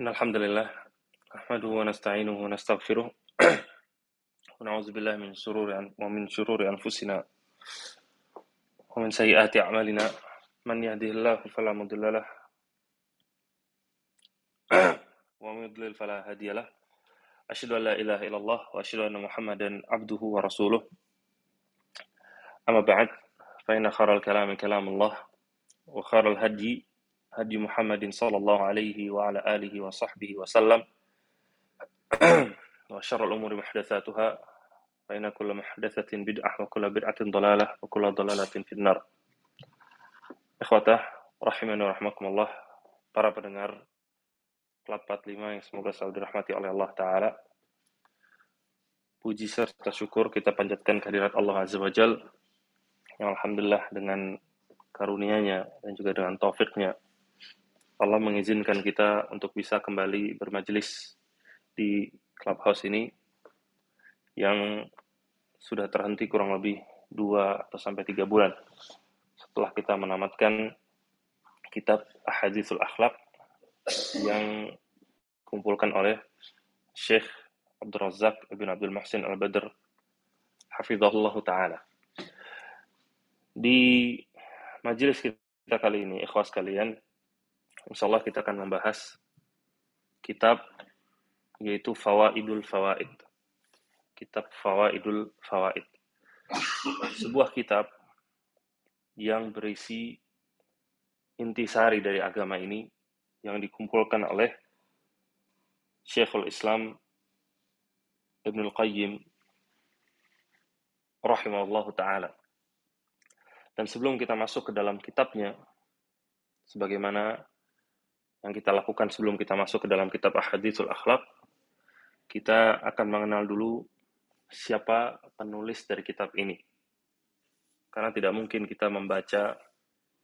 إن الحمد لله نحمده ونستعينه ونستغفره ونعوذ بالله من شرور ومن شرور أنفسنا ومن سيئات أعمالنا. من يهده الله فلا مضل له ومن يضلل فلا هادي له. أشهد أن لا إله إلا الله وأشهد أن محمدا عبده ورسوله. أما بعد فإن خير الكلام كلام الله وخير الهدي هدي محمد صلى الله عليه وعلى آله وصحبه وسلم وشر الأمور محدثاتها فإن كل محدثة بدعة وكل بدعة ضلالة وكل ضلالة في النار Ikhwatah, rahimani wa rahmakumullah, para pendengar Plat 45 yang semoga selalu dirahmati oleh Allah Ta'ala. Puji serta syukur kita panjatkan kehadirat Allah Azza wa Jal, yang Alhamdulillah dengan karunia-Nya dan juga dengan taufiknya Allah mengizinkan kita untuk bisa kembali bermajelis di clubhouse ini yang sudah terhenti kurang lebih dua atau sampai tiga bulan setelah kita menamatkan kitab Ahadithul Akhlaq yang kumpulkan oleh Syekh Abdul Razak Ibn Abdul Muhsin Al-Badr Hafizahullah Ta'ala. Di majelis kita kali ini, ikhwas kalian, insya Allah kita akan membahas kitab yaitu Fawaidul Fawaid. Kitab Fawaidul Fawaid. Sebuah kitab yang berisi intisari dari agama ini yang dikumpulkan oleh Syekhul Islam Ibnul Qayyim rahimahullah taala. Dan sebelum kita masuk ke dalam kitabnya, sebagaimana yang kita lakukan sebelum kita masuk ke dalam kitab Ahadithul Akhlaq, kita akan mengenal dulu siapa penulis dari kitab ini. Karena tidak mungkin kita membaca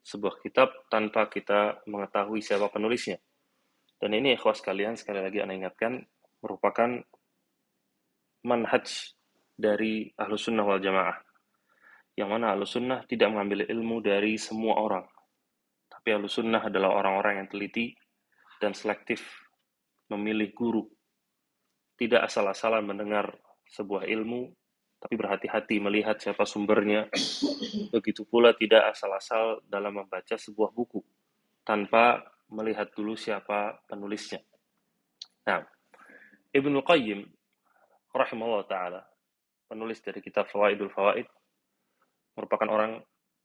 sebuah kitab tanpa kita mengetahui siapa penulisnya. Dan ini ikhwas kalian, sekali lagi Anda ingatkan, merupakan manhaj dari ahlu sunnah wal jamaah yang mana ahlu sunnah tidak mengambil ilmu dari semua orang. Tapi ahlu sunnah adalah orang-orang yang teliti dan selektif memilih guru. Tidak asal-asalan mendengar sebuah ilmu, tapi berhati-hati melihat siapa sumbernya. Begitu pula tidak asal-asal dalam membaca sebuah buku, tanpa melihat dulu siapa penulisnya. Nah, Ibnu Qayyim rahimahullah taala penulis dari kitab Fawaidul Fawaid merupakan orang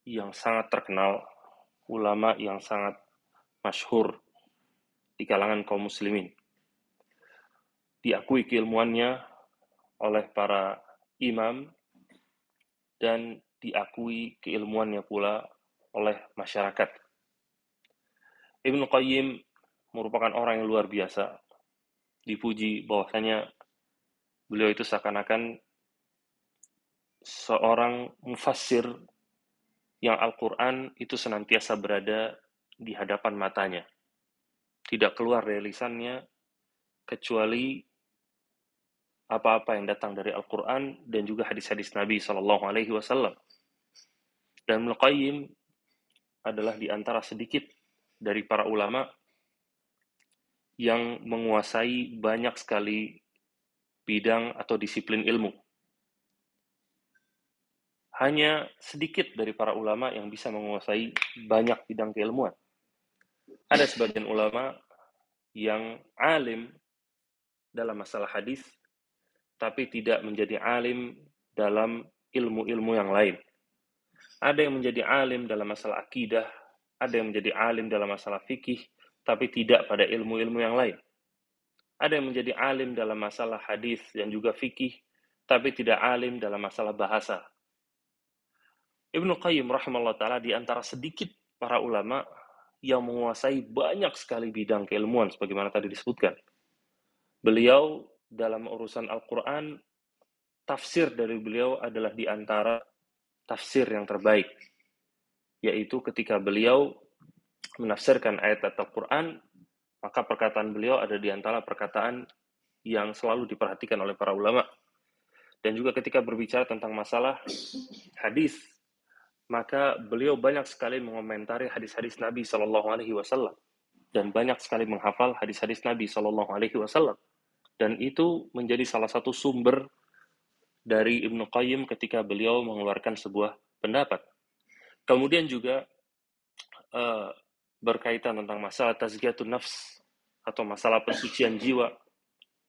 yang sangat terkenal, ulama yang sangat masyhur di kalangan kaum muslimin. Diakui keilmuannya oleh para imam dan diakui keilmuannya pula oleh masyarakat. Ibnu Qayyim merupakan orang yang luar biasa. Dipuji bahwasanya beliau itu seakan-akan seorang mufassir yang Al-Quran itu senantiasa berada di hadapan matanya. Tidak keluar dari lisannya, kecuali apa-apa yang datang dari Al-Quran dan juga hadis-hadis Nabi Shallallahu Alaihi Wasallam. Dan Qayyim adalah di antara sedikit dari para ulama yang menguasai banyak sekali bidang atau disiplin ilmu hanya sedikit dari para ulama yang bisa menguasai banyak bidang keilmuan. Ada sebagian ulama yang alim dalam masalah hadis, tapi tidak menjadi alim dalam ilmu-ilmu yang lain. Ada yang menjadi alim dalam masalah akidah, ada yang menjadi alim dalam masalah fikih, tapi tidak pada ilmu-ilmu yang lain. Ada yang menjadi alim dalam masalah hadis dan juga fikih, tapi tidak alim dalam masalah bahasa, Ibnu Qayyim rahimahullah taala di antara sedikit para ulama yang menguasai banyak sekali bidang keilmuan sebagaimana tadi disebutkan. Beliau dalam urusan Al-Qur'an tafsir dari beliau adalah di antara tafsir yang terbaik yaitu ketika beliau menafsirkan ayat Al-Qur'an maka perkataan beliau ada di antara perkataan yang selalu diperhatikan oleh para ulama dan juga ketika berbicara tentang masalah hadis maka beliau banyak sekali mengomentari hadis-hadis Nabi Shallallahu Alaihi Wasallam dan banyak sekali menghafal hadis-hadis Nabi Shallallahu Alaihi Wasallam dan itu menjadi salah satu sumber dari Ibnu Qayyim ketika beliau mengeluarkan sebuah pendapat. Kemudian juga uh, berkaitan tentang masalah tazkiyatun nafs atau masalah pensucian jiwa.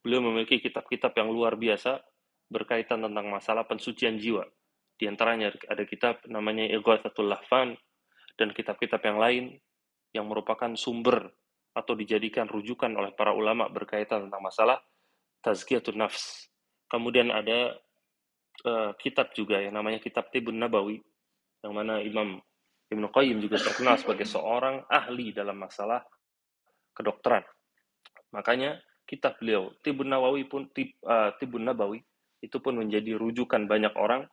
Beliau memiliki kitab-kitab yang luar biasa berkaitan tentang masalah pensucian jiwa. Di antaranya ada kitab namanya Ighathatul Lahfan dan kitab-kitab yang lain yang merupakan sumber atau dijadikan rujukan oleh para ulama berkaitan tentang masalah tazkiyatun nafs. Kemudian ada uh, kitab juga yang namanya kitab Tibun Nabawi yang mana Imam Ibnu Qayyim juga terkenal sebagai seorang ahli dalam masalah kedokteran. Makanya kitab beliau Tibun Nabawi pun Tib, uh, Tibun Nabawi itu pun menjadi rujukan banyak orang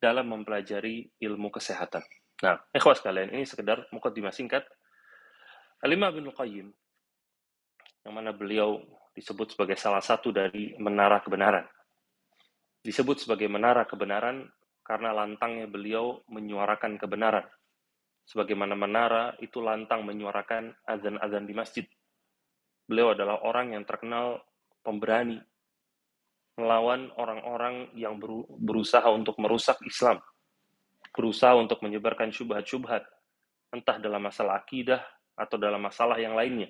dalam mempelajari ilmu kesehatan. Nah, ikhwas kalian, ini sekedar mukadimah singkat. Alimah bin Qayyim, yang mana beliau disebut sebagai salah satu dari menara kebenaran. Disebut sebagai menara kebenaran karena lantangnya beliau menyuarakan kebenaran. Sebagaimana menara itu lantang menyuarakan azan-azan di masjid. Beliau adalah orang yang terkenal pemberani, melawan orang-orang yang berusaha untuk merusak Islam, berusaha untuk menyebarkan syubhat-syubhat, entah dalam masalah akidah atau dalam masalah yang lainnya.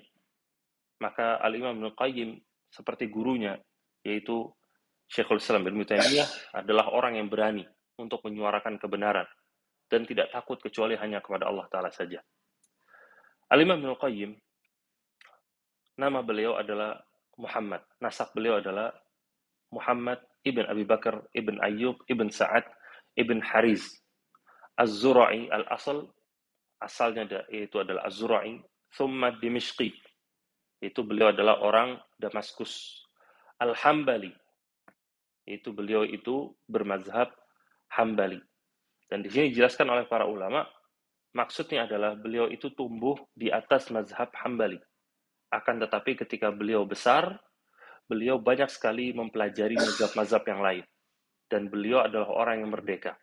Maka Al-Imam Ibn Qayyim seperti gurunya, yaitu Syekhul Islam bin Taimiyah adalah orang yang berani untuk menyuarakan kebenaran dan tidak takut kecuali hanya kepada Allah Ta'ala saja. Al-Imam Ibn Qayyim, nama beliau adalah Muhammad. Nasab beliau adalah Muhammad ibn Abi Bakar ibn Ayyub ibn Sa'ad ibn Hariz. Az-Zura'i al-asal, asalnya yaitu adalah Az-Zura'i, thumma Dimishqi. Itu beliau adalah orang Damaskus. Al-Hambali, itu beliau itu bermazhab Hambali. Dan di sini dijelaskan oleh para ulama, maksudnya adalah beliau itu tumbuh di atas mazhab Hambali. Akan tetapi ketika beliau besar, beliau banyak sekali mempelajari mazhab-mazhab yang lain. Dan beliau adalah orang yang merdeka.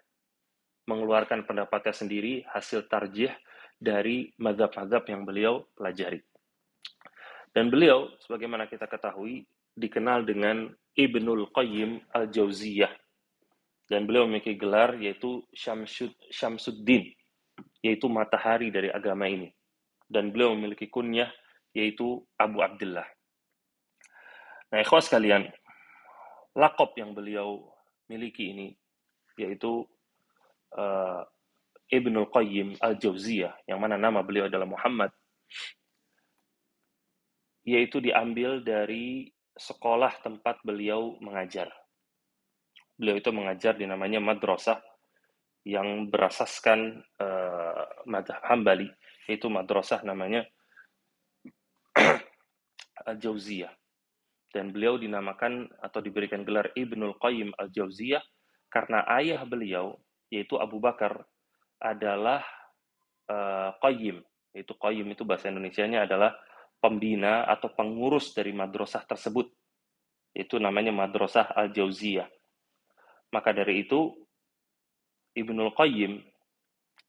Mengeluarkan pendapatnya sendiri, hasil tarjih dari mazhab-mazhab yang beliau pelajari. Dan beliau, sebagaimana kita ketahui, dikenal dengan Ibnul Qayyim Al-Jauziyah. Dan beliau memiliki gelar yaitu Syamsud, Syamsuddin, yaitu matahari dari agama ini. Dan beliau memiliki kunyah yaitu Abu Abdullah. Nah, ikhwas sekalian, lakop yang beliau miliki ini yaitu uh, Ibnul Qayyim Al-Jauziyah, yang mana nama beliau adalah Muhammad, yaitu diambil dari sekolah tempat beliau mengajar. Beliau itu mengajar di namanya madrasah yang berasaskan uh, madhab Hambali, yaitu madrasah namanya Al-Jauziyah. Dan beliau dinamakan atau diberikan gelar Ibnul Qayyim Al-Jauziyah karena ayah beliau, yaitu Abu Bakar, adalah uh, Qayyim. Yaitu Qayyim itu bahasa Indonesia-nya adalah pembina atau pengurus dari madrasah tersebut. Itu namanya Madrasah Al-Jauziyah. Maka dari itu, Ibnul Qayyim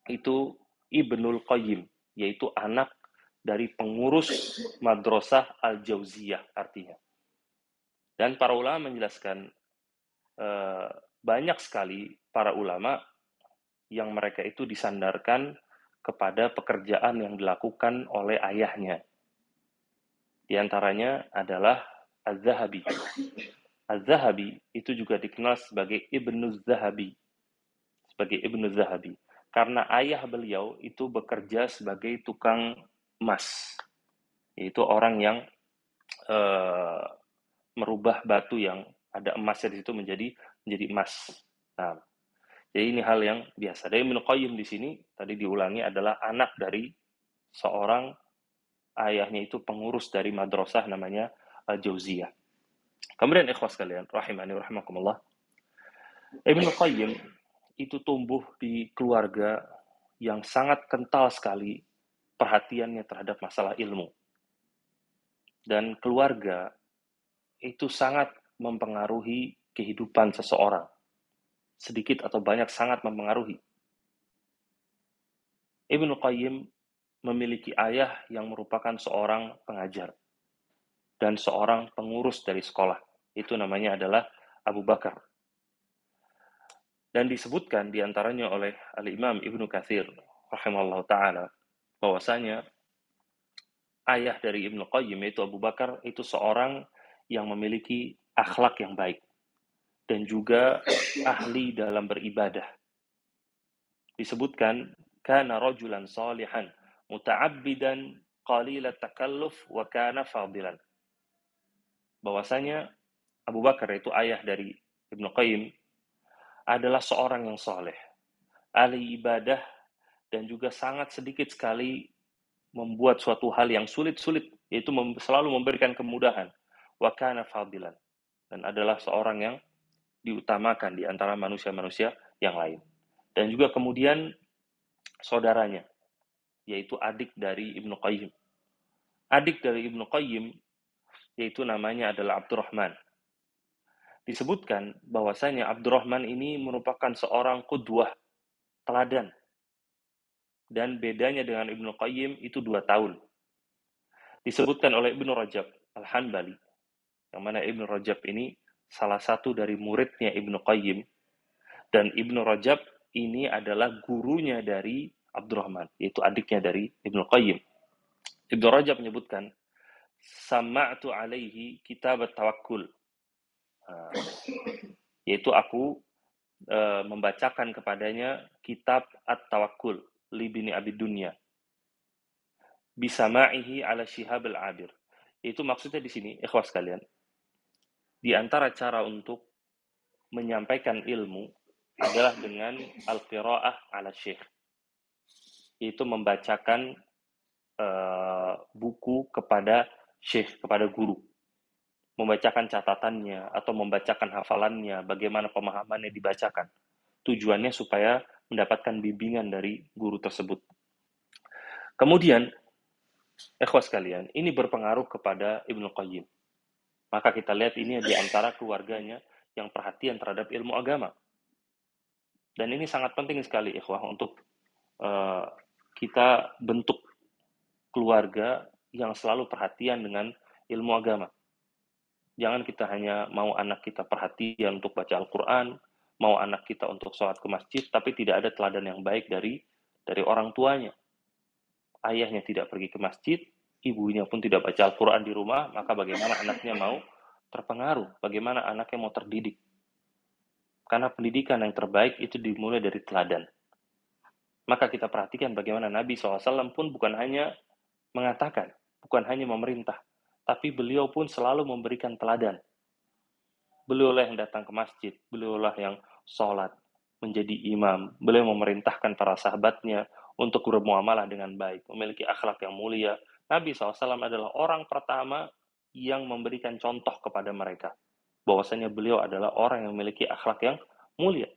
itu Ibnul Qayyim, yaitu anak dari pengurus Madrasah Al-Jauziyah artinya. Dan para ulama menjelaskan eh, banyak sekali para ulama yang mereka itu disandarkan kepada pekerjaan yang dilakukan oleh ayahnya. Di antaranya adalah Az-Zahabi. Az-Zahabi itu juga dikenal sebagai Ibnu Zahabi. Sebagai Ibnu Zahabi. Karena ayah beliau itu bekerja sebagai tukang emas. Yaitu orang yang uh, merubah batu yang ada emasnya di situ menjadi menjadi emas. Nah, jadi ini hal yang biasa. Dari Ibnu di sini tadi diulangi adalah anak dari seorang ayahnya itu pengurus dari madrasah namanya Al-Jauziyah. Kemudian ikhwas kalian, rahimani rahimakumullah. Ibn Qayyim itu tumbuh di keluarga yang sangat kental sekali perhatiannya terhadap masalah ilmu. Dan keluarga itu sangat mempengaruhi kehidupan seseorang. Sedikit atau banyak sangat mempengaruhi. Ibn Qayyim memiliki ayah yang merupakan seorang pengajar dan seorang pengurus dari sekolah. Itu namanya adalah Abu Bakar. Dan disebutkan di antaranya oleh Al-Imam Ibnu Kathir rahimahullah ta'ala bahwasanya ayah dari Ibnu Qayyim yaitu Abu Bakar itu seorang yang memiliki akhlak yang baik dan juga ahli dalam beribadah. Disebutkan kana rajulan salihan muta'abbidan qalilat takalluf wa kana fadilan. Bahwasanya Abu Bakar itu ayah dari Ibnu Qayyim adalah seorang yang soleh, ahli ibadah dan juga sangat sedikit sekali membuat suatu hal yang sulit-sulit, yaitu selalu memberikan kemudahan. Wa kana fadilan. Dan adalah seorang yang diutamakan di antara manusia-manusia yang lain. Dan juga kemudian saudaranya, yaitu adik dari Ibnu Qayyim. Adik dari Ibnu Qayyim, yaitu namanya adalah Abdurrahman. Disebutkan bahwasanya Abdurrahman ini merupakan seorang kudwah, teladan. Dan bedanya dengan Ibnu Qayyim itu dua tahun. Disebutkan oleh Ibnu Rajab Al-Hanbali, yang mana Ibnu Rajab ini salah satu dari muridnya Ibnu Qayyim, dan Ibnu Rajab ini adalah gurunya dari Abdurrahman, yaitu adiknya dari Ibnu Qayyim. Ibnu Rajab menyebutkan, Sama'tu alaihi kitab tawakkul. Yaitu aku e, membacakan kepadanya kitab At-Tawakkul libini Abi Dunya. Bisama'ihi ala Shihab al-Abir. Itu maksudnya di sini, ikhwas kalian. Di antara cara untuk menyampaikan ilmu adalah dengan al-qira'ah ala syekh yaitu membacakan uh, buku kepada syekh, kepada guru. Membacakan catatannya atau membacakan hafalannya, bagaimana pemahamannya dibacakan. Tujuannya supaya mendapatkan bimbingan dari guru tersebut. Kemudian, ikhwas kalian, ini berpengaruh kepada Ibnu Qayyim. Maka kita lihat ini di antara keluarganya yang perhatian terhadap ilmu agama. Dan ini sangat penting sekali ikhwah untuk uh, kita bentuk keluarga yang selalu perhatian dengan ilmu agama. Jangan kita hanya mau anak kita perhatian untuk baca Al-Quran, mau anak kita untuk sholat ke masjid, tapi tidak ada teladan yang baik dari dari orang tuanya. Ayahnya tidak pergi ke masjid, ibunya pun tidak baca Al-Quran di rumah, maka bagaimana anaknya mau terpengaruh? Bagaimana anaknya mau terdidik? Karena pendidikan yang terbaik itu dimulai dari teladan. Maka kita perhatikan bagaimana Nabi SAW pun bukan hanya mengatakan, bukan hanya memerintah, tapi beliau pun selalu memberikan teladan. Beliaulah yang datang ke masjid, beliaulah yang sholat, menjadi imam. Beliau memerintahkan para sahabatnya untuk bermuamalah dengan baik, memiliki akhlak yang mulia. Nabi SAW adalah orang pertama yang memberikan contoh kepada mereka. Bahwasanya beliau adalah orang yang memiliki akhlak yang mulia.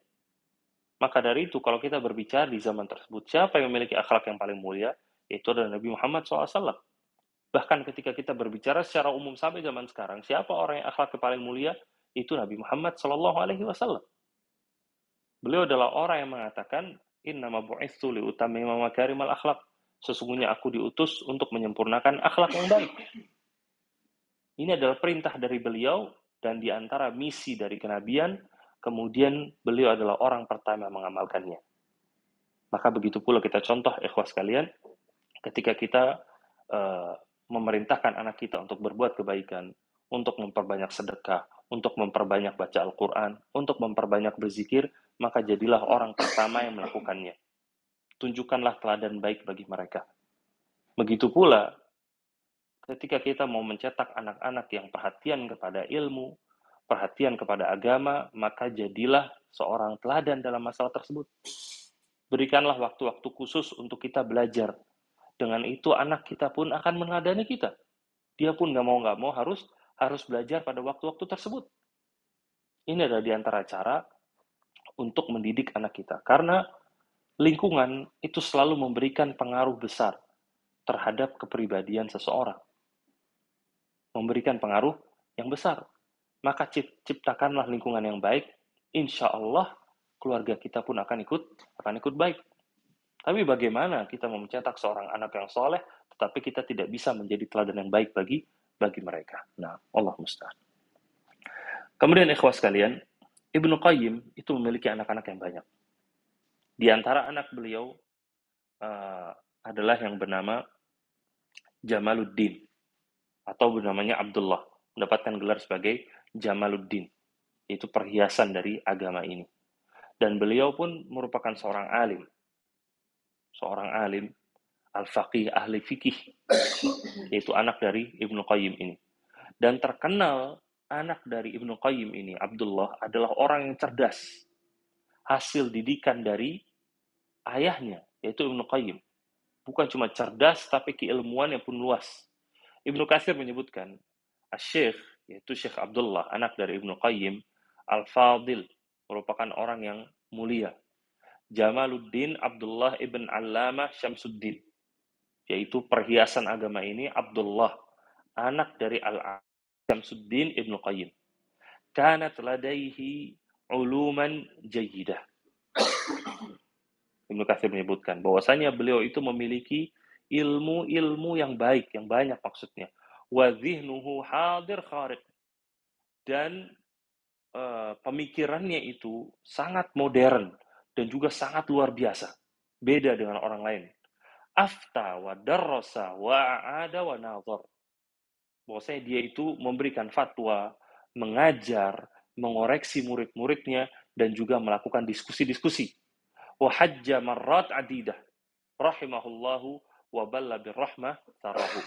Maka dari itu, kalau kita berbicara di zaman tersebut, siapa yang memiliki akhlak yang paling mulia? Itu adalah Nabi Muhammad SAW. Bahkan ketika kita berbicara secara umum sampai zaman sekarang, siapa orang yang akhlaknya paling mulia? Itu Nabi Muhammad SAW. Beliau adalah orang yang mengatakan, Inna bu'ithu liutamima makarimal akhlak. Sesungguhnya aku diutus untuk menyempurnakan akhlak yang baik. Ini adalah perintah dari beliau dan di antara misi dari kenabian kemudian beliau adalah orang pertama mengamalkannya. Maka begitu pula kita contoh ikhwas kalian, ketika kita uh, memerintahkan anak kita untuk berbuat kebaikan, untuk memperbanyak sedekah, untuk memperbanyak baca Al-Quran, untuk memperbanyak berzikir, maka jadilah orang pertama yang melakukannya. Tunjukkanlah teladan baik bagi mereka. Begitu pula, ketika kita mau mencetak anak-anak yang perhatian kepada ilmu, perhatian kepada agama, maka jadilah seorang teladan dalam masalah tersebut. Berikanlah waktu-waktu khusus untuk kita belajar. Dengan itu anak kita pun akan mengadani kita. Dia pun nggak mau nggak mau harus harus belajar pada waktu-waktu tersebut. Ini adalah di antara cara untuk mendidik anak kita. Karena lingkungan itu selalu memberikan pengaruh besar terhadap kepribadian seseorang. Memberikan pengaruh yang besar maka ciptakanlah lingkungan yang baik, insya Allah keluarga kita pun akan ikut akan ikut baik. Tapi bagaimana kita mau mencetak seorang anak yang soleh, tetapi kita tidak bisa menjadi teladan yang baik bagi bagi mereka. Nah, Allah musta'an. Kemudian ikhwas kalian, Ibnu Qayyim itu memiliki anak-anak yang banyak. Di antara anak beliau uh, adalah yang bernama Jamaluddin atau bernamanya Abdullah, mendapatkan gelar sebagai Jamaluddin. Itu perhiasan dari agama ini. Dan beliau pun merupakan seorang alim, seorang alim, al-faqih, ahli fikih, yaitu anak dari Ibnu Qayyim ini. Dan terkenal anak dari Ibnu Qayyim ini, Abdullah, adalah orang yang cerdas. Hasil didikan dari ayahnya, yaitu Ibnu Qayyim. Bukan cuma cerdas, tapi keilmuannya pun luas. Ibnu Katsir menyebutkan, Syekh, yaitu Syekh Abdullah, anak dari Ibnu Qayyim, Al-Fadil, merupakan orang yang mulia, Jamaluddin Abdullah ibn Allamah Syamsuddin. Yaitu perhiasan agama ini Abdullah, anak dari Al Syamsuddin ibn Qayyim. Kanat ladaihi uluman jayidah. Ibnu Katsir menyebutkan bahwasanya beliau itu memiliki ilmu-ilmu yang baik, yang banyak maksudnya. Wa hadir khariq. Dan uh, pemikirannya itu sangat modern, dan juga sangat luar biasa. Beda dengan orang lain. Afta wa darrasa wa ada wa nazar. Bahwasanya dia itu memberikan fatwa, mengajar, mengoreksi murid-muridnya, dan juga melakukan diskusi-diskusi. Wa hajja marrat adidah. Rahimahullahu wa balla birrahmah tarahu.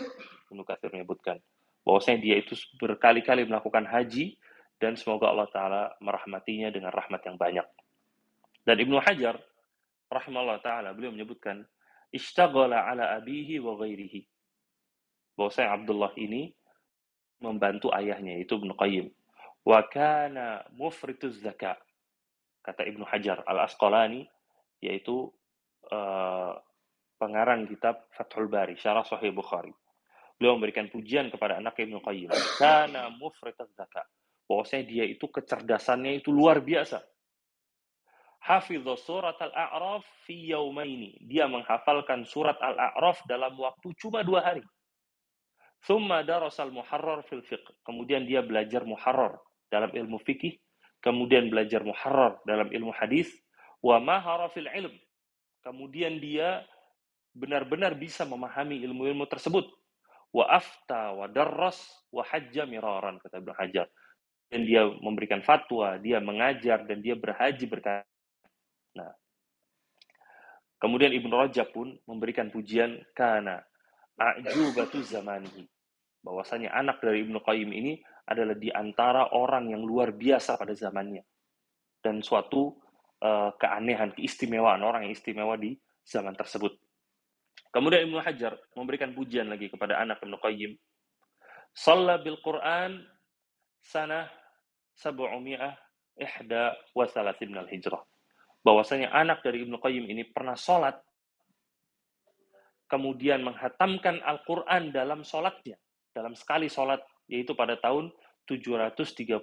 Ibnu Katsir menyebutkan bahwasanya dia itu berkali-kali melakukan haji dan semoga Allah taala merahmatinya dengan rahmat yang banyak. Dan Ibnu Hajar rahimahullah taala beliau menyebutkan ishtaghala ala abihi wa ghairihi. Bahwasanya Abdullah ini membantu ayahnya yaitu Ibnu Qayyim. Wa kana mufrituz zakat. Kata Ibnu Hajar Al-Asqalani yaitu uh, pengarang kitab Fathul Bari, Syarah Sahih Bukhari. Beliau memberikan pujian kepada anak Ibnu Qayyim. Kana mufrituz zakat. Bahwasanya dia itu kecerdasannya itu luar biasa hafidhu surat Al-A'raf fi yaumaini. Dia menghafalkan surat Al-A'raf dalam waktu cuma dua hari. Thumma darasal muharrar fil fiqh. Kemudian dia belajar muharrar dalam ilmu fikih. Kemudian belajar muharrar dalam ilmu hadis. Wa mahara fil ilm. Kemudian dia benar-benar bisa memahami ilmu-ilmu tersebut. Wa afta wa darras wa hajja miraran, kata Ibn Hajar. Dan dia memberikan fatwa, dia mengajar, dan dia berhaji berkali Nah, kemudian Ibnu Rajab pun memberikan pujian karena a'jubatu zamanihi. Bahwasanya anak dari Ibnu Qayyim ini adalah di antara orang yang luar biasa pada zamannya. Dan suatu uh, keanehan, keistimewaan orang yang istimewa di zaman tersebut. Kemudian Ibnu Hajar memberikan pujian lagi kepada anak Ibnu Qayyim. Salla bil Quran sanah sab'umiyah ihda wa salasin hijrah bahwasanya anak dari Ibnu Qayyim ini pernah sholat, kemudian menghatamkan Al-Quran dalam sholatnya, dalam sekali sholat, yaitu pada tahun 731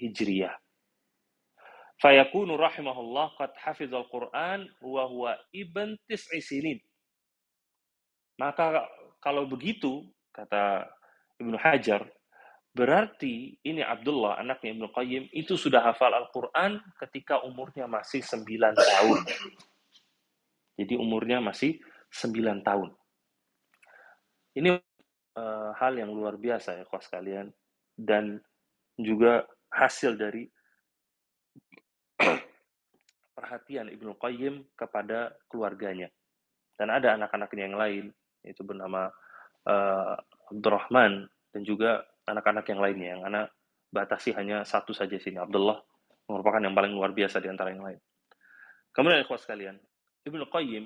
Hijriyah. Fayakunu rahimahullah qad hafizal Quran wa huwa ibn tis'i sinin. Maka kalau begitu, kata Ibnu Hajar, Berarti ini Abdullah, anaknya Ibnu Qayyim, itu sudah hafal Al-Quran ketika umurnya masih 9 tahun. Jadi umurnya masih 9 tahun. Ini uh, hal yang luar biasa ya kawan kalian. Dan juga hasil dari perhatian Ibnu Qayyim kepada keluarganya. Dan ada anak-anaknya yang lain, yaitu bernama uh, Abdurrahman dan juga anak-anak yang lainnya yang anak batasi hanya satu saja sini Abdullah merupakan yang paling luar biasa di antara yang lain. Kemudian ikhwas sekalian, Ibnu Qayyim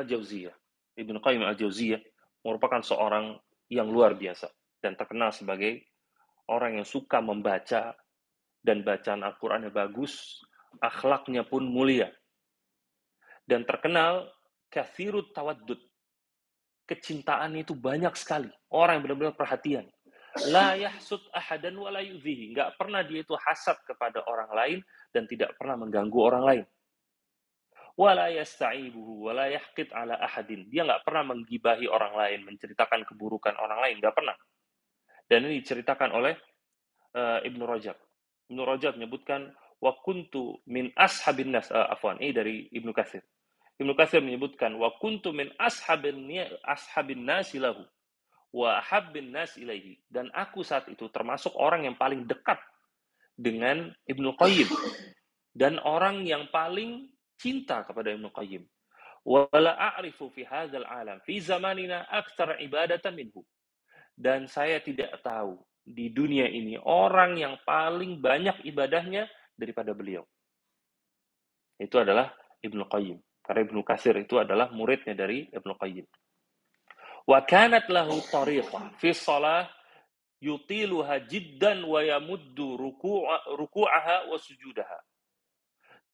Al-Jauziyah. Ibnu Qayyim Al-Jauziyah merupakan seorang yang luar biasa dan terkenal sebagai orang yang suka membaca dan bacaan Al-Qur'annya bagus, akhlaknya pun mulia. Dan terkenal kathirut tawaddud, kecintaan itu banyak sekali. Orang yang benar-benar perhatian. La yahsud ahadan wa la yuzihi. Nggak pernah dia itu hasad kepada orang lain dan tidak pernah mengganggu orang lain. wala yasta'ibuhu wala yahqid ala ahadin. Dia nggak pernah menggibahi orang lain, menceritakan keburukan orang lain, nggak pernah. Dan ini diceritakan oleh uh, Ibnu Rajab. Ibnu Rajab menyebutkan wa kuntu min ashabin nas uh, afwan ini dari Ibnu Katsir. Ibnu Katsir menyebutkan wa kuntu min ashabin ashabin nasi lahu wa habbin nas ilaihi dan aku saat itu termasuk orang yang paling dekat dengan Ibnu Qayyim dan orang yang paling cinta kepada Ibnu Qayyim. Wala a'rifu fi hadzal alam fi zamanina aktsar ibadatan minhu. Dan saya tidak tahu di dunia ini orang yang paling banyak ibadahnya daripada beliau. Itu adalah Ibnu Qayyim. Karena Ibnu Kasir itu adalah muridnya dari Ibnu Qayyim. Wa kanat lahu tariqah fi shalah yutiluha jiddan wa yamuddu ruku'aha wa sujudaha.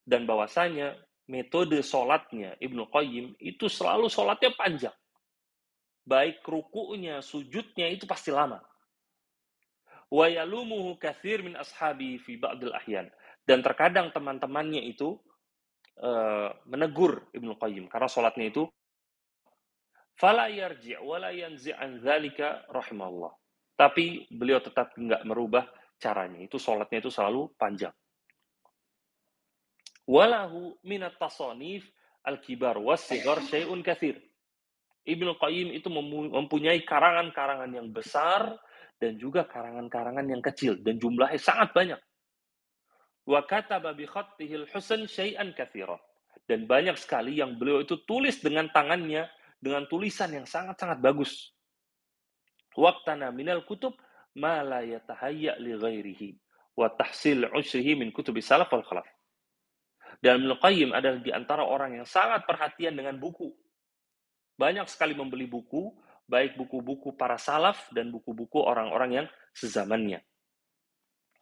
Dan bahwasanya metode sholatnya Ibnu Qayyim itu selalu sholatnya panjang. Baik ruku'nya, sujudnya itu pasti lama. Wa yalumuhu min ashabi fi ba'dil ahyan. Dan terkadang teman-temannya itu uh, menegur Ibnu Qayyim karena sholatnya itu fala yarji' wa la yanzi' an dzalika rahimahullah. Tapi beliau tetap enggak merubah caranya. Itu sholatnya itu selalu panjang. Walahu minat tasonif al-kibar was-sigar syai'un kathir. Ibnu Qayyim itu mempunyai karangan-karangan yang besar dan juga karangan-karangan yang kecil dan jumlahnya sangat banyak. Wa kataba bi khattihil husn syai'an katsira. Dan banyak sekali yang beliau itu tulis dengan tangannya dengan tulisan yang sangat-sangat bagus. Waqtana minal kutub ma la yatahayya li ghairihi wa tahsil usrihi min kutubi salaf wal khalaf. Dan Ibnu Qayyim adalah di antara orang yang sangat perhatian dengan buku. Banyak sekali membeli buku, baik buku-buku para salaf dan buku-buku orang-orang yang sezamannya.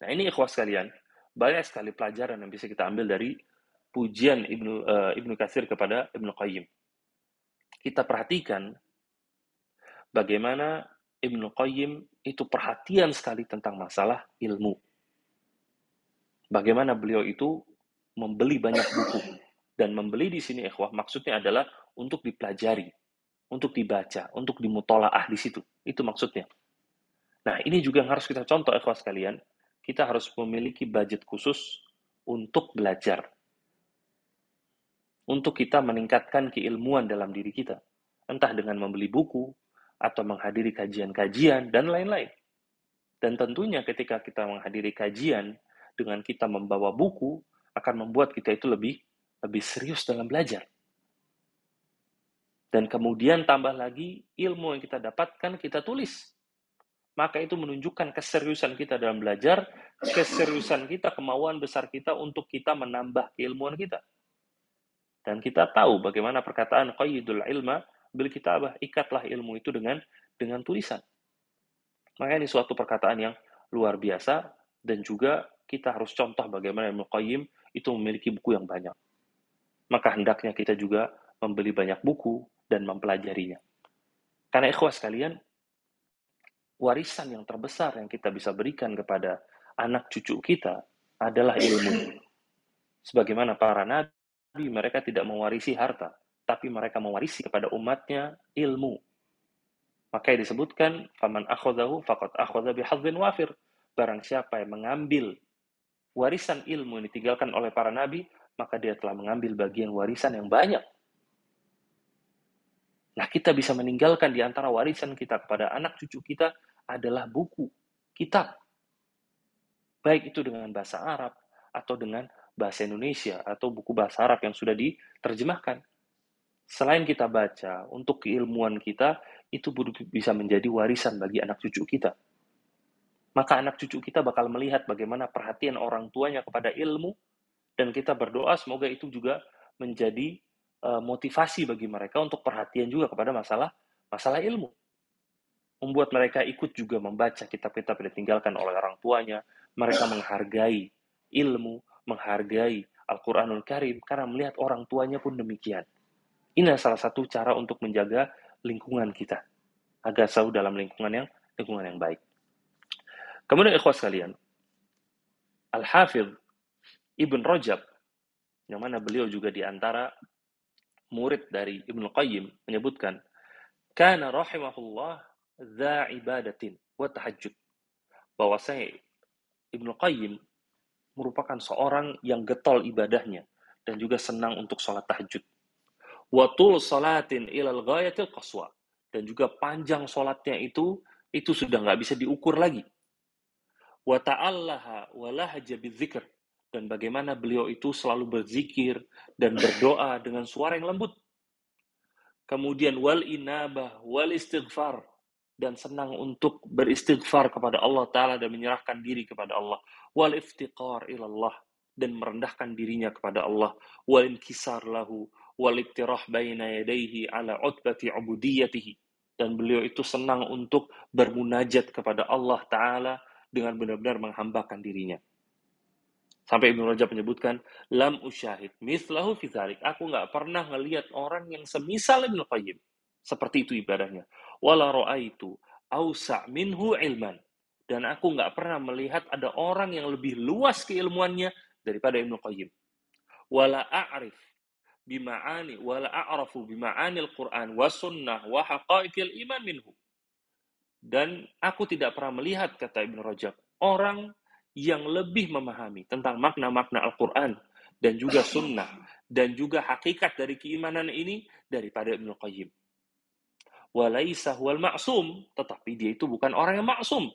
Nah ini ikhwas sekalian, banyak sekali pelajaran yang bisa kita ambil dari pujian Ibnu uh, Ibnu Katsir kepada Ibnu Qayyim. Kita perhatikan bagaimana Ibnu Qayyim itu perhatian sekali tentang masalah ilmu. Bagaimana beliau itu membeli banyak buku. Dan membeli di sini ikhwah maksudnya adalah untuk dipelajari, untuk dibaca, untuk dimutolaah di situ. Itu maksudnya. Nah, ini juga yang harus kita contoh ikhwah sekalian. Kita harus memiliki budget khusus untuk belajar. Untuk kita meningkatkan keilmuan dalam diri kita. Entah dengan membeli buku, atau menghadiri kajian-kajian, dan lain-lain. Dan tentunya ketika kita menghadiri kajian, dengan kita membawa buku, akan membuat kita itu lebih lebih serius dalam belajar. Dan kemudian tambah lagi ilmu yang kita dapatkan kita tulis. Maka itu menunjukkan keseriusan kita dalam belajar, keseriusan kita, kemauan besar kita untuk kita menambah keilmuan kita. Dan kita tahu bagaimana perkataan qayyidul ilma bil kitabah, ikatlah ilmu itu dengan dengan tulisan. Maka ini suatu perkataan yang luar biasa dan juga kita harus contoh bagaimana Ibnu Qayyim itu memiliki buku yang banyak. Maka hendaknya kita juga membeli banyak buku dan mempelajarinya. Karena ikhwas kalian, warisan yang terbesar yang kita bisa berikan kepada anak cucu kita adalah ilmu. Sebagaimana para nabi, mereka tidak mewarisi harta, tapi mereka mewarisi kepada umatnya ilmu. Maka disebutkan, faman akhodahu faqad akhoda bihadzin wafir. Barang siapa yang mengambil warisan ilmu yang ditinggalkan oleh para nabi, maka dia telah mengambil bagian warisan yang banyak. Nah, kita bisa meninggalkan di antara warisan kita kepada anak cucu kita adalah buku, kitab. Baik itu dengan bahasa Arab atau dengan bahasa Indonesia atau buku bahasa Arab yang sudah diterjemahkan. Selain kita baca, untuk keilmuan kita, itu bisa menjadi warisan bagi anak cucu kita maka anak cucu kita bakal melihat bagaimana perhatian orang tuanya kepada ilmu dan kita berdoa semoga itu juga menjadi uh, motivasi bagi mereka untuk perhatian juga kepada masalah masalah ilmu. Membuat mereka ikut juga membaca kitab-kitab yang ditinggalkan oleh orang tuanya, mereka menghargai ilmu, menghargai Al-Qur'anul Karim karena melihat orang tuanya pun demikian. Ini salah satu cara untuk menjaga lingkungan kita agar selalu dalam lingkungan yang lingkungan yang baik. Kemudian ikhwas kalian, Al-Hafidh Ibn Rajab yang mana beliau juga di antara murid dari Ibnu Qayyim menyebutkan kana rahimahullah dza ibadatin wa tahajjud bahwasanya Ibnu Qayyim merupakan seorang yang getol ibadahnya dan juga senang untuk sholat tahajud. Watul salatin ilal ghayatil qaswa dan juga panjang sholatnya itu itu sudah nggak bisa diukur lagi. Wa ta'allaha wa lahaja bidzikr dan bagaimana beliau itu selalu berzikir dan berdoa dengan suara yang lembut. Kemudian wal inabah wal istighfar dan senang untuk beristighfar kepada Allah Ta'ala dan menyerahkan diri kepada Allah. Wal iftiqar ilallah dan merendahkan dirinya kepada Allah. Wal inkisar lahu wal iktirah baina yadaihi ala utbati ubudiyatihi. Dan beliau itu senang untuk bermunajat kepada Allah Ta'ala dengan benar-benar menghambakan dirinya. Sampai Ibnu Rajab menyebutkan, Lam usyahid mislahu fizalik. Aku nggak pernah ngelihat orang yang semisal Ibnu Qayyim. Seperti itu ibadahnya. Wala itu ausa minhu ilman. Dan aku nggak pernah melihat ada orang yang lebih luas keilmuannya daripada Ibnu Qayyim. Wala a'rif bima'ani wala a'rafu bima'anil Qur'an wa sunnah wa haqaiqil iman minhu. Dan aku tidak pernah melihat, kata Ibnu Rajab, orang yang lebih memahami tentang makna-makna Al-Quran dan juga sunnah dan juga hakikat dari keimanan ini daripada Ibnu Qayyim walaisa huwal ma'sum, tetapi dia itu bukan orang yang maksum.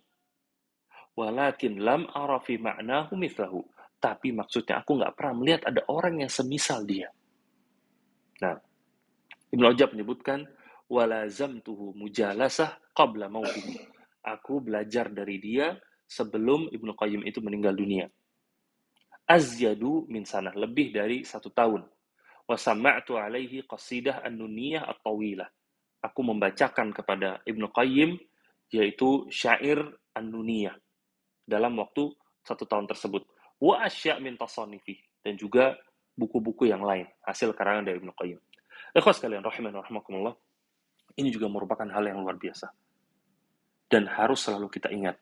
Walakin lam arafi ma'nahu mithlahu. Tapi maksudnya aku nggak pernah melihat ada orang yang semisal dia. Nah, Ibn Rajab menyebutkan, walazamtuhu mujalasah qabla mautihi. Aku belajar dari dia sebelum Ibnu Qayyim itu meninggal dunia. Azyadu min sanah, lebih dari satu tahun. Wasama'tu alaihi qasidah an-nuniyah at-tawilah aku membacakan kepada Ibnu Qayyim yaitu syair An-Nuniyah dalam waktu satu tahun tersebut. Wa asya' min tasanifi dan juga buku-buku yang lain hasil karangan dari Ibnu Qayyim. Ikhwas kalian rahiman rahimakumullah. Ini juga merupakan hal yang luar biasa. Dan harus selalu kita ingat.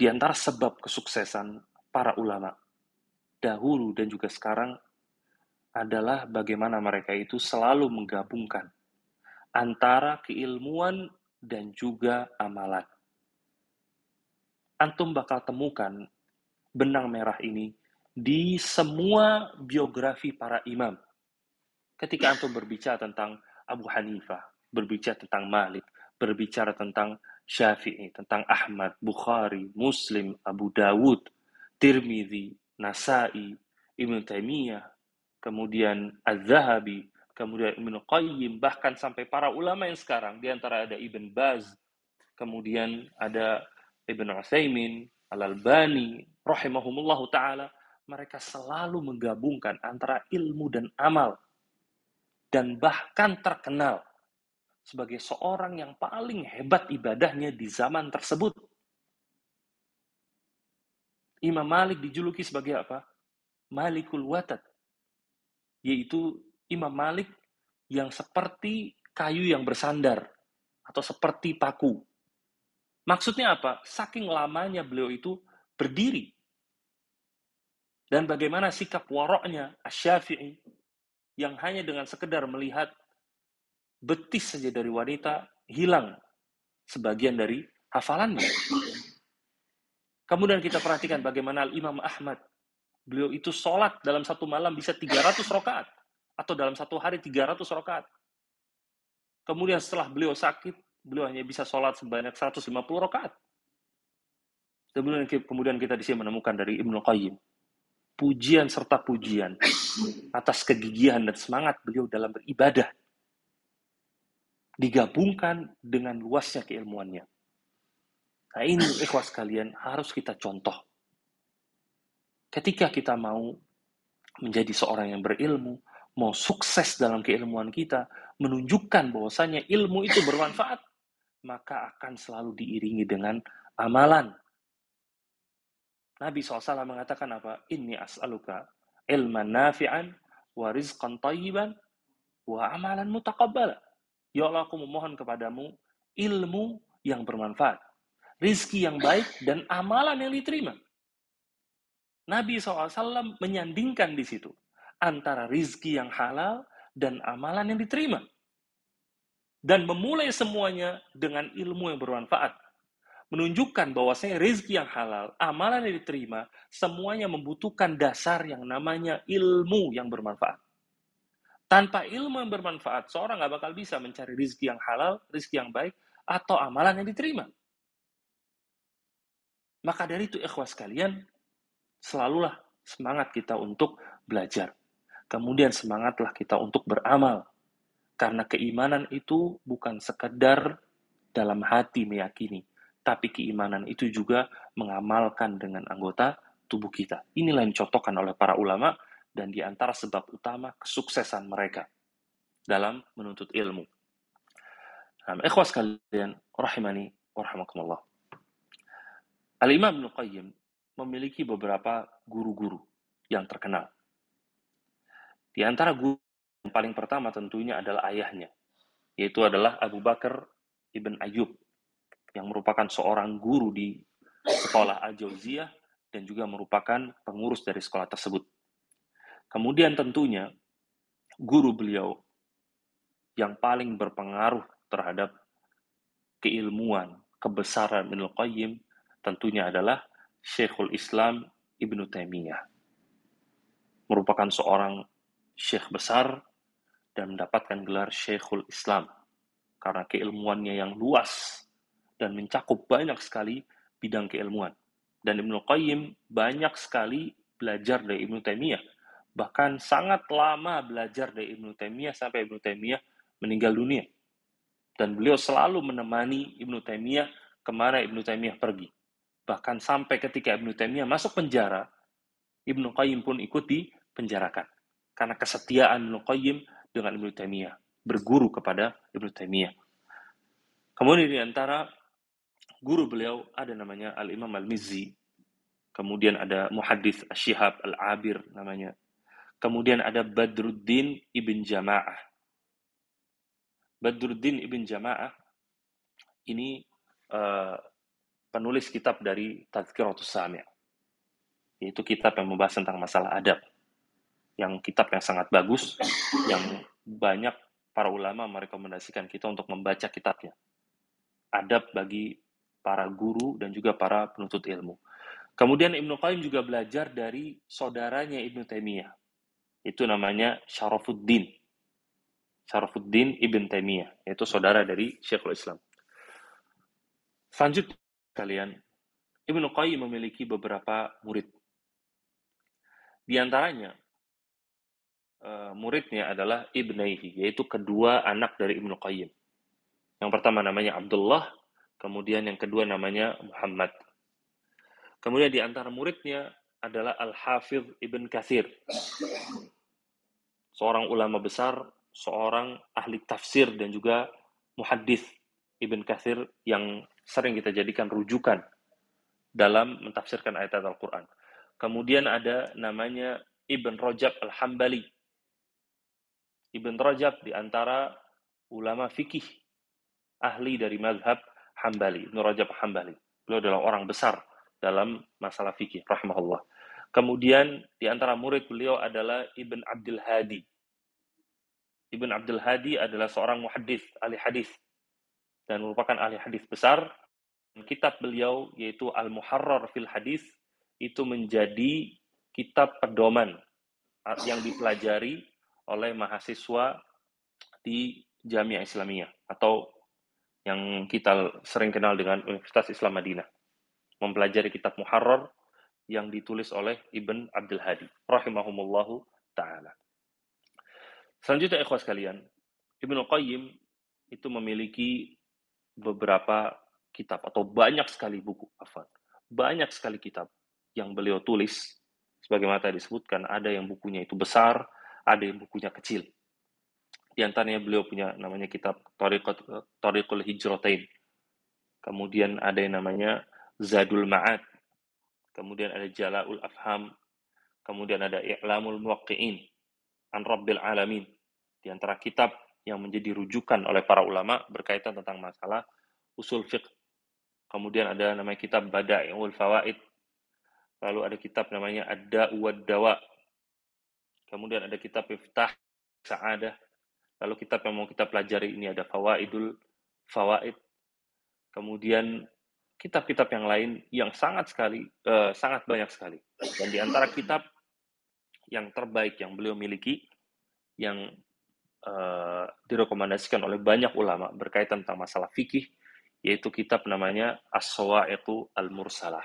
Di antara sebab kesuksesan para ulama dahulu dan juga sekarang adalah bagaimana mereka itu selalu menggabungkan antara keilmuan dan juga amalan. Antum bakal temukan benang merah ini di semua biografi para imam. Ketika antum berbicara tentang Abu Hanifah, berbicara tentang Malik, berbicara tentang Syafi'i, tentang Ahmad, Bukhari, Muslim, Abu Dawud, Tirmidzi, Nasai, Ibn Taimiyah, kemudian Az-Zahabi, kemudian Ibnu Qayyim, bahkan sampai para ulama yang sekarang, di antara ada Ibn Baz, kemudian ada Ibn Utsaimin, Al-Albani, rahimahumullahu taala, mereka selalu menggabungkan antara ilmu dan amal dan bahkan terkenal sebagai seorang yang paling hebat ibadahnya di zaman tersebut. Imam Malik dijuluki sebagai apa? Malikul Watad yaitu Imam Malik yang seperti kayu yang bersandar atau seperti paku. Maksudnya apa? Saking lamanya beliau itu berdiri. Dan bagaimana sikap waroknya Asy-Syafi'i yang hanya dengan sekedar melihat betis saja dari wanita hilang sebagian dari hafalannya. Kemudian kita perhatikan bagaimana Imam Ahmad Beliau itu sholat dalam satu malam bisa 300 rokaat. Atau dalam satu hari 300 rokaat. Kemudian setelah beliau sakit, beliau hanya bisa sholat sebanyak 150 rokaat. Kemudian, kemudian kita di sini menemukan dari Ibnu Qayyim. Pujian serta pujian atas kegigihan dan semangat beliau dalam beribadah. Digabungkan dengan luasnya keilmuannya. Nah ini ikhwas kalian harus kita contoh ketika kita mau menjadi seorang yang berilmu, mau sukses dalam keilmuan kita, menunjukkan bahwasanya ilmu itu bermanfaat, maka akan selalu diiringi dengan amalan. Nabi SAW mengatakan apa? Inni as'aluka ilman nafi'an wa rizqan tayyiban wa amalan mutaqabbala. Ya Allah, aku memohon kepadamu ilmu yang bermanfaat, rizki yang baik, dan amalan yang diterima. Nabi SAW menyandingkan di situ antara rizki yang halal dan amalan yang diterima. Dan memulai semuanya dengan ilmu yang bermanfaat. Menunjukkan bahwasanya rizki yang halal, amalan yang diterima, semuanya membutuhkan dasar yang namanya ilmu yang bermanfaat. Tanpa ilmu yang bermanfaat, seorang nggak bakal bisa mencari rizki yang halal, rizki yang baik, atau amalan yang diterima. Maka dari itu, ikhwas kalian, selalulah semangat kita untuk belajar. Kemudian semangatlah kita untuk beramal. Karena keimanan itu bukan sekedar dalam hati meyakini, tapi keimanan itu juga mengamalkan dengan anggota tubuh kita. Inilah yang dicontohkan oleh para ulama dan di antara sebab utama kesuksesan mereka dalam menuntut ilmu. Nah, ikhwas kalian, rahimani warahmatullah. Al-Imam Ibn Qayyim memiliki beberapa guru-guru yang terkenal. Di antara guru yang paling pertama tentunya adalah ayahnya, yaitu adalah Abu Bakar Ibn Ayyub, yang merupakan seorang guru di sekolah Al-Jauziyah dan juga merupakan pengurus dari sekolah tersebut. Kemudian tentunya guru beliau yang paling berpengaruh terhadap keilmuan, kebesaran Ibnu Qayyim tentunya adalah Syekhul Islam Ibnu Taimiyah. Merupakan seorang syekh besar dan mendapatkan gelar Syekhul Islam karena keilmuannya yang luas dan mencakup banyak sekali bidang keilmuan. Dan Ibnu Qayyim banyak sekali belajar dari Ibnu Taimiyah. Bahkan sangat lama belajar dari Ibnu Taimiyah sampai Ibnu Taimiyah meninggal dunia. Dan beliau selalu menemani Ibnu Taimiyah ke mana Ibnu Taimiyah pergi. Bahkan sampai ketika Ibnu Taimiyah masuk penjara, Ibnu Qayyim pun ikut dipenjarakan. Karena kesetiaan Ibnu Qayyim dengan Ibnu Taimiyah, berguru kepada Ibnu Taimiyah. Kemudian di antara guru beliau ada namanya Al-Imam Al-Mizzi. Kemudian ada Muhaddis Syihab Al-Abir namanya. Kemudian ada Badruddin Ibn Jama'ah. Badruddin Ibn Jama'ah ini uh, penulis kitab dari Tazkiratus Sami' yaitu kitab yang membahas tentang masalah adab yang kitab yang sangat bagus, yang banyak para ulama merekomendasikan kita untuk membaca kitabnya. Adab bagi para guru dan juga para penuntut ilmu. Kemudian Ibnu Qayyim juga belajar dari saudaranya Ibnu Taimiyah. Itu namanya Syarafuddin. Syarafuddin Ibn Taimiyah, yaitu saudara dari Syekhul Islam. Selanjutnya kalian, Ibnu Qayyim memiliki beberapa murid. Di antaranya uh, muridnya adalah Ibnaihi, yaitu kedua anak dari Ibnu Qayyim. Yang pertama namanya Abdullah, kemudian yang kedua namanya Muhammad. Kemudian di antara muridnya adalah Al-Hafidh Ibn Kathir. Seorang ulama besar, seorang ahli tafsir dan juga muhaddis Ibn Kathir yang sering kita jadikan rujukan dalam mentafsirkan ayat-ayat Al-Quran. Kemudian ada namanya Ibn Rajab Al-Hambali Ibn Rajab di antara ulama fikih ahli dari mazhab Hambali, Ibn Rajab Hambali. Beliau adalah orang besar dalam masalah fikih, rahimahullah. Kemudian di antara murid beliau adalah Ibn Abdul Hadi. Ibn Abdul Hadi adalah seorang muhadis, ahli hadis dan merupakan ahli hadis besar. Kitab beliau yaitu Al-Muharrar fil Hadis itu menjadi kitab pedoman yang dipelajari oleh mahasiswa di Jamiah Islamiyah atau yang kita sering kenal dengan Universitas Islam Madinah. Mempelajari kitab Muharrar yang ditulis oleh Ibn Abdul Hadi rahimahumullahu taala. Selanjutnya ikhwas kalian, Ibnu Qayyim itu memiliki beberapa kitab atau banyak sekali buku afan. Banyak sekali kitab yang beliau tulis sebagaimana tadi disebutkan ada yang bukunya itu besar, ada yang bukunya kecil. Di antaranya beliau punya namanya kitab Tariqul Hijratain. Kemudian ada yang namanya Zadul Ma'ad. Kemudian ada Jala'ul Afham. Kemudian ada I'lamul Muwaqqi'in an Rabbil Alamin. Di antara kitab yang menjadi rujukan oleh para ulama berkaitan tentang masalah usul fiqh. Kemudian ada namanya kitab Bada'i'ul Fawaid. lalu ada kitab namanya Ada Uwad Dawa, kemudian ada kitab Iftah Sa'adah, lalu kitab yang mau kita pelajari ini ada Fawaidul Fawaid, kemudian kitab-kitab yang lain yang sangat sekali, uh, sangat banyak sekali. Dan di antara kitab yang terbaik yang beliau miliki, yang uh, direkomendasikan oleh banyak ulama berkaitan tentang masalah fikih, yaitu kitab namanya As-Sawa'iqu Al-Mursalah.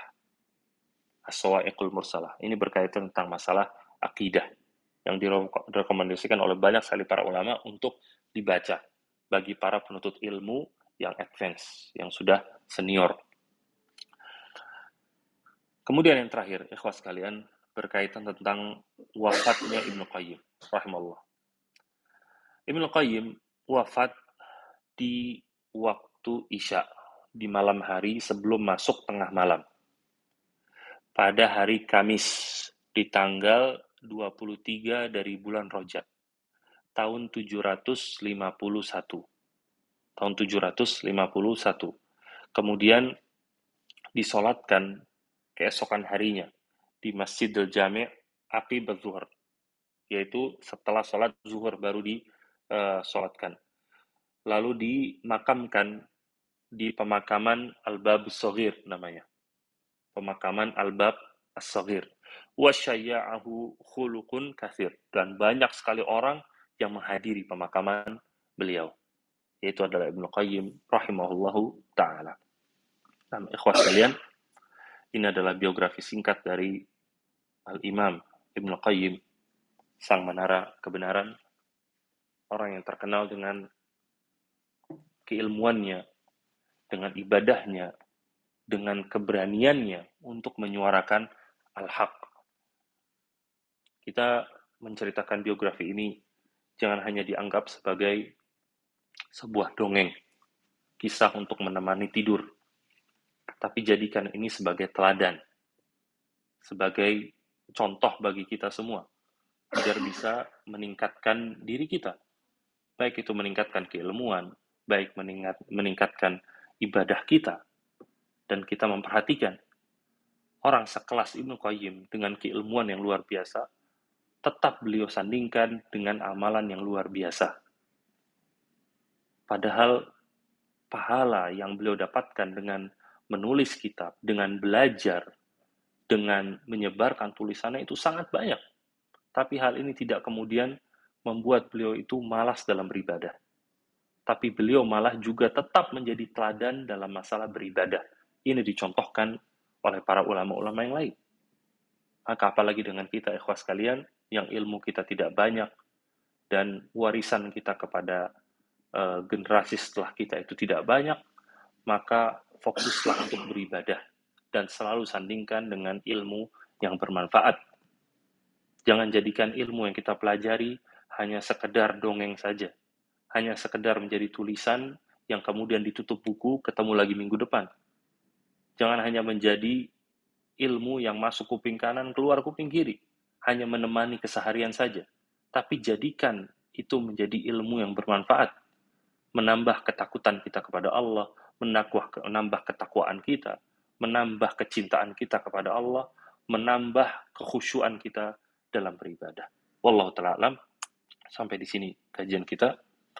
As-Sawa'iqul Mursalah. Ini berkaitan tentang masalah akidah yang direkomendasikan oleh banyak sekali para ulama untuk dibaca bagi para penuntut ilmu yang advance, yang sudah senior. Kemudian yang terakhir, ikhwas kalian, berkaitan tentang wafatnya Ibnu Qayyim, rahimahullah. Ibnu Qayyim wafat di waktu Isya, di malam hari sebelum masuk tengah malam. Pada hari Kamis, di tanggal 23 dari bulan Rojab, tahun 751. Tahun 751. Kemudian disolatkan keesokan harinya di Masjidil Jami' api zuhur yaitu setelah sholat zuhur baru Eh, Lalu dimakamkan di pemakaman Al-Bab Sogir namanya. Pemakaman Al-Bab As-Sogir. Wasyaya'ahu khulukun kathir. Dan banyak sekali orang yang menghadiri pemakaman beliau. Yaitu adalah Ibnu Qayyim rahimahullahu ta'ala. Dan ikhwas kalian, ini adalah biografi singkat dari Al-Imam Ibn Qayyim, sang menara kebenaran, orang yang terkenal dengan keilmuannya, dengan ibadahnya, dengan keberaniannya untuk menyuarakan al-haq. Kita menceritakan biografi ini jangan hanya dianggap sebagai sebuah dongeng, kisah untuk menemani tidur, tapi jadikan ini sebagai teladan, sebagai contoh bagi kita semua, agar bisa meningkatkan diri kita. Baik itu meningkatkan keilmuan, baik meningkat, meningkatkan ibadah kita, dan kita memperhatikan orang sekelas Ibnu Qayyim dengan keilmuan yang luar biasa, tetap beliau sandingkan dengan amalan yang luar biasa. Padahal pahala yang beliau dapatkan dengan menulis kitab, dengan belajar, dengan menyebarkan tulisannya itu sangat banyak. Tapi hal ini tidak kemudian membuat beliau itu malas dalam beribadah. Tapi beliau malah juga tetap menjadi teladan dalam masalah beribadah. Ini dicontohkan oleh para ulama-ulama yang lain. Maka apalagi dengan kita ikhwas kalian yang ilmu kita tidak banyak dan warisan kita kepada uh, generasi setelah kita itu tidak banyak, maka fokuslah untuk beribadah dan selalu sandingkan dengan ilmu yang bermanfaat. Jangan jadikan ilmu yang kita pelajari hanya sekedar dongeng saja, hanya sekedar menjadi tulisan yang kemudian ditutup buku, ketemu lagi minggu depan. Jangan hanya menjadi ilmu yang masuk kuping kanan, keluar kuping kiri, hanya menemani keseharian saja. Tapi jadikan itu menjadi ilmu yang bermanfaat, menambah ketakutan kita kepada Allah, menambah ketakwaan kita, menambah kecintaan kita kepada Allah, menambah kekhusyuan kita dalam beribadah. Wallahu taala alam. Sampai di sini kajian kita.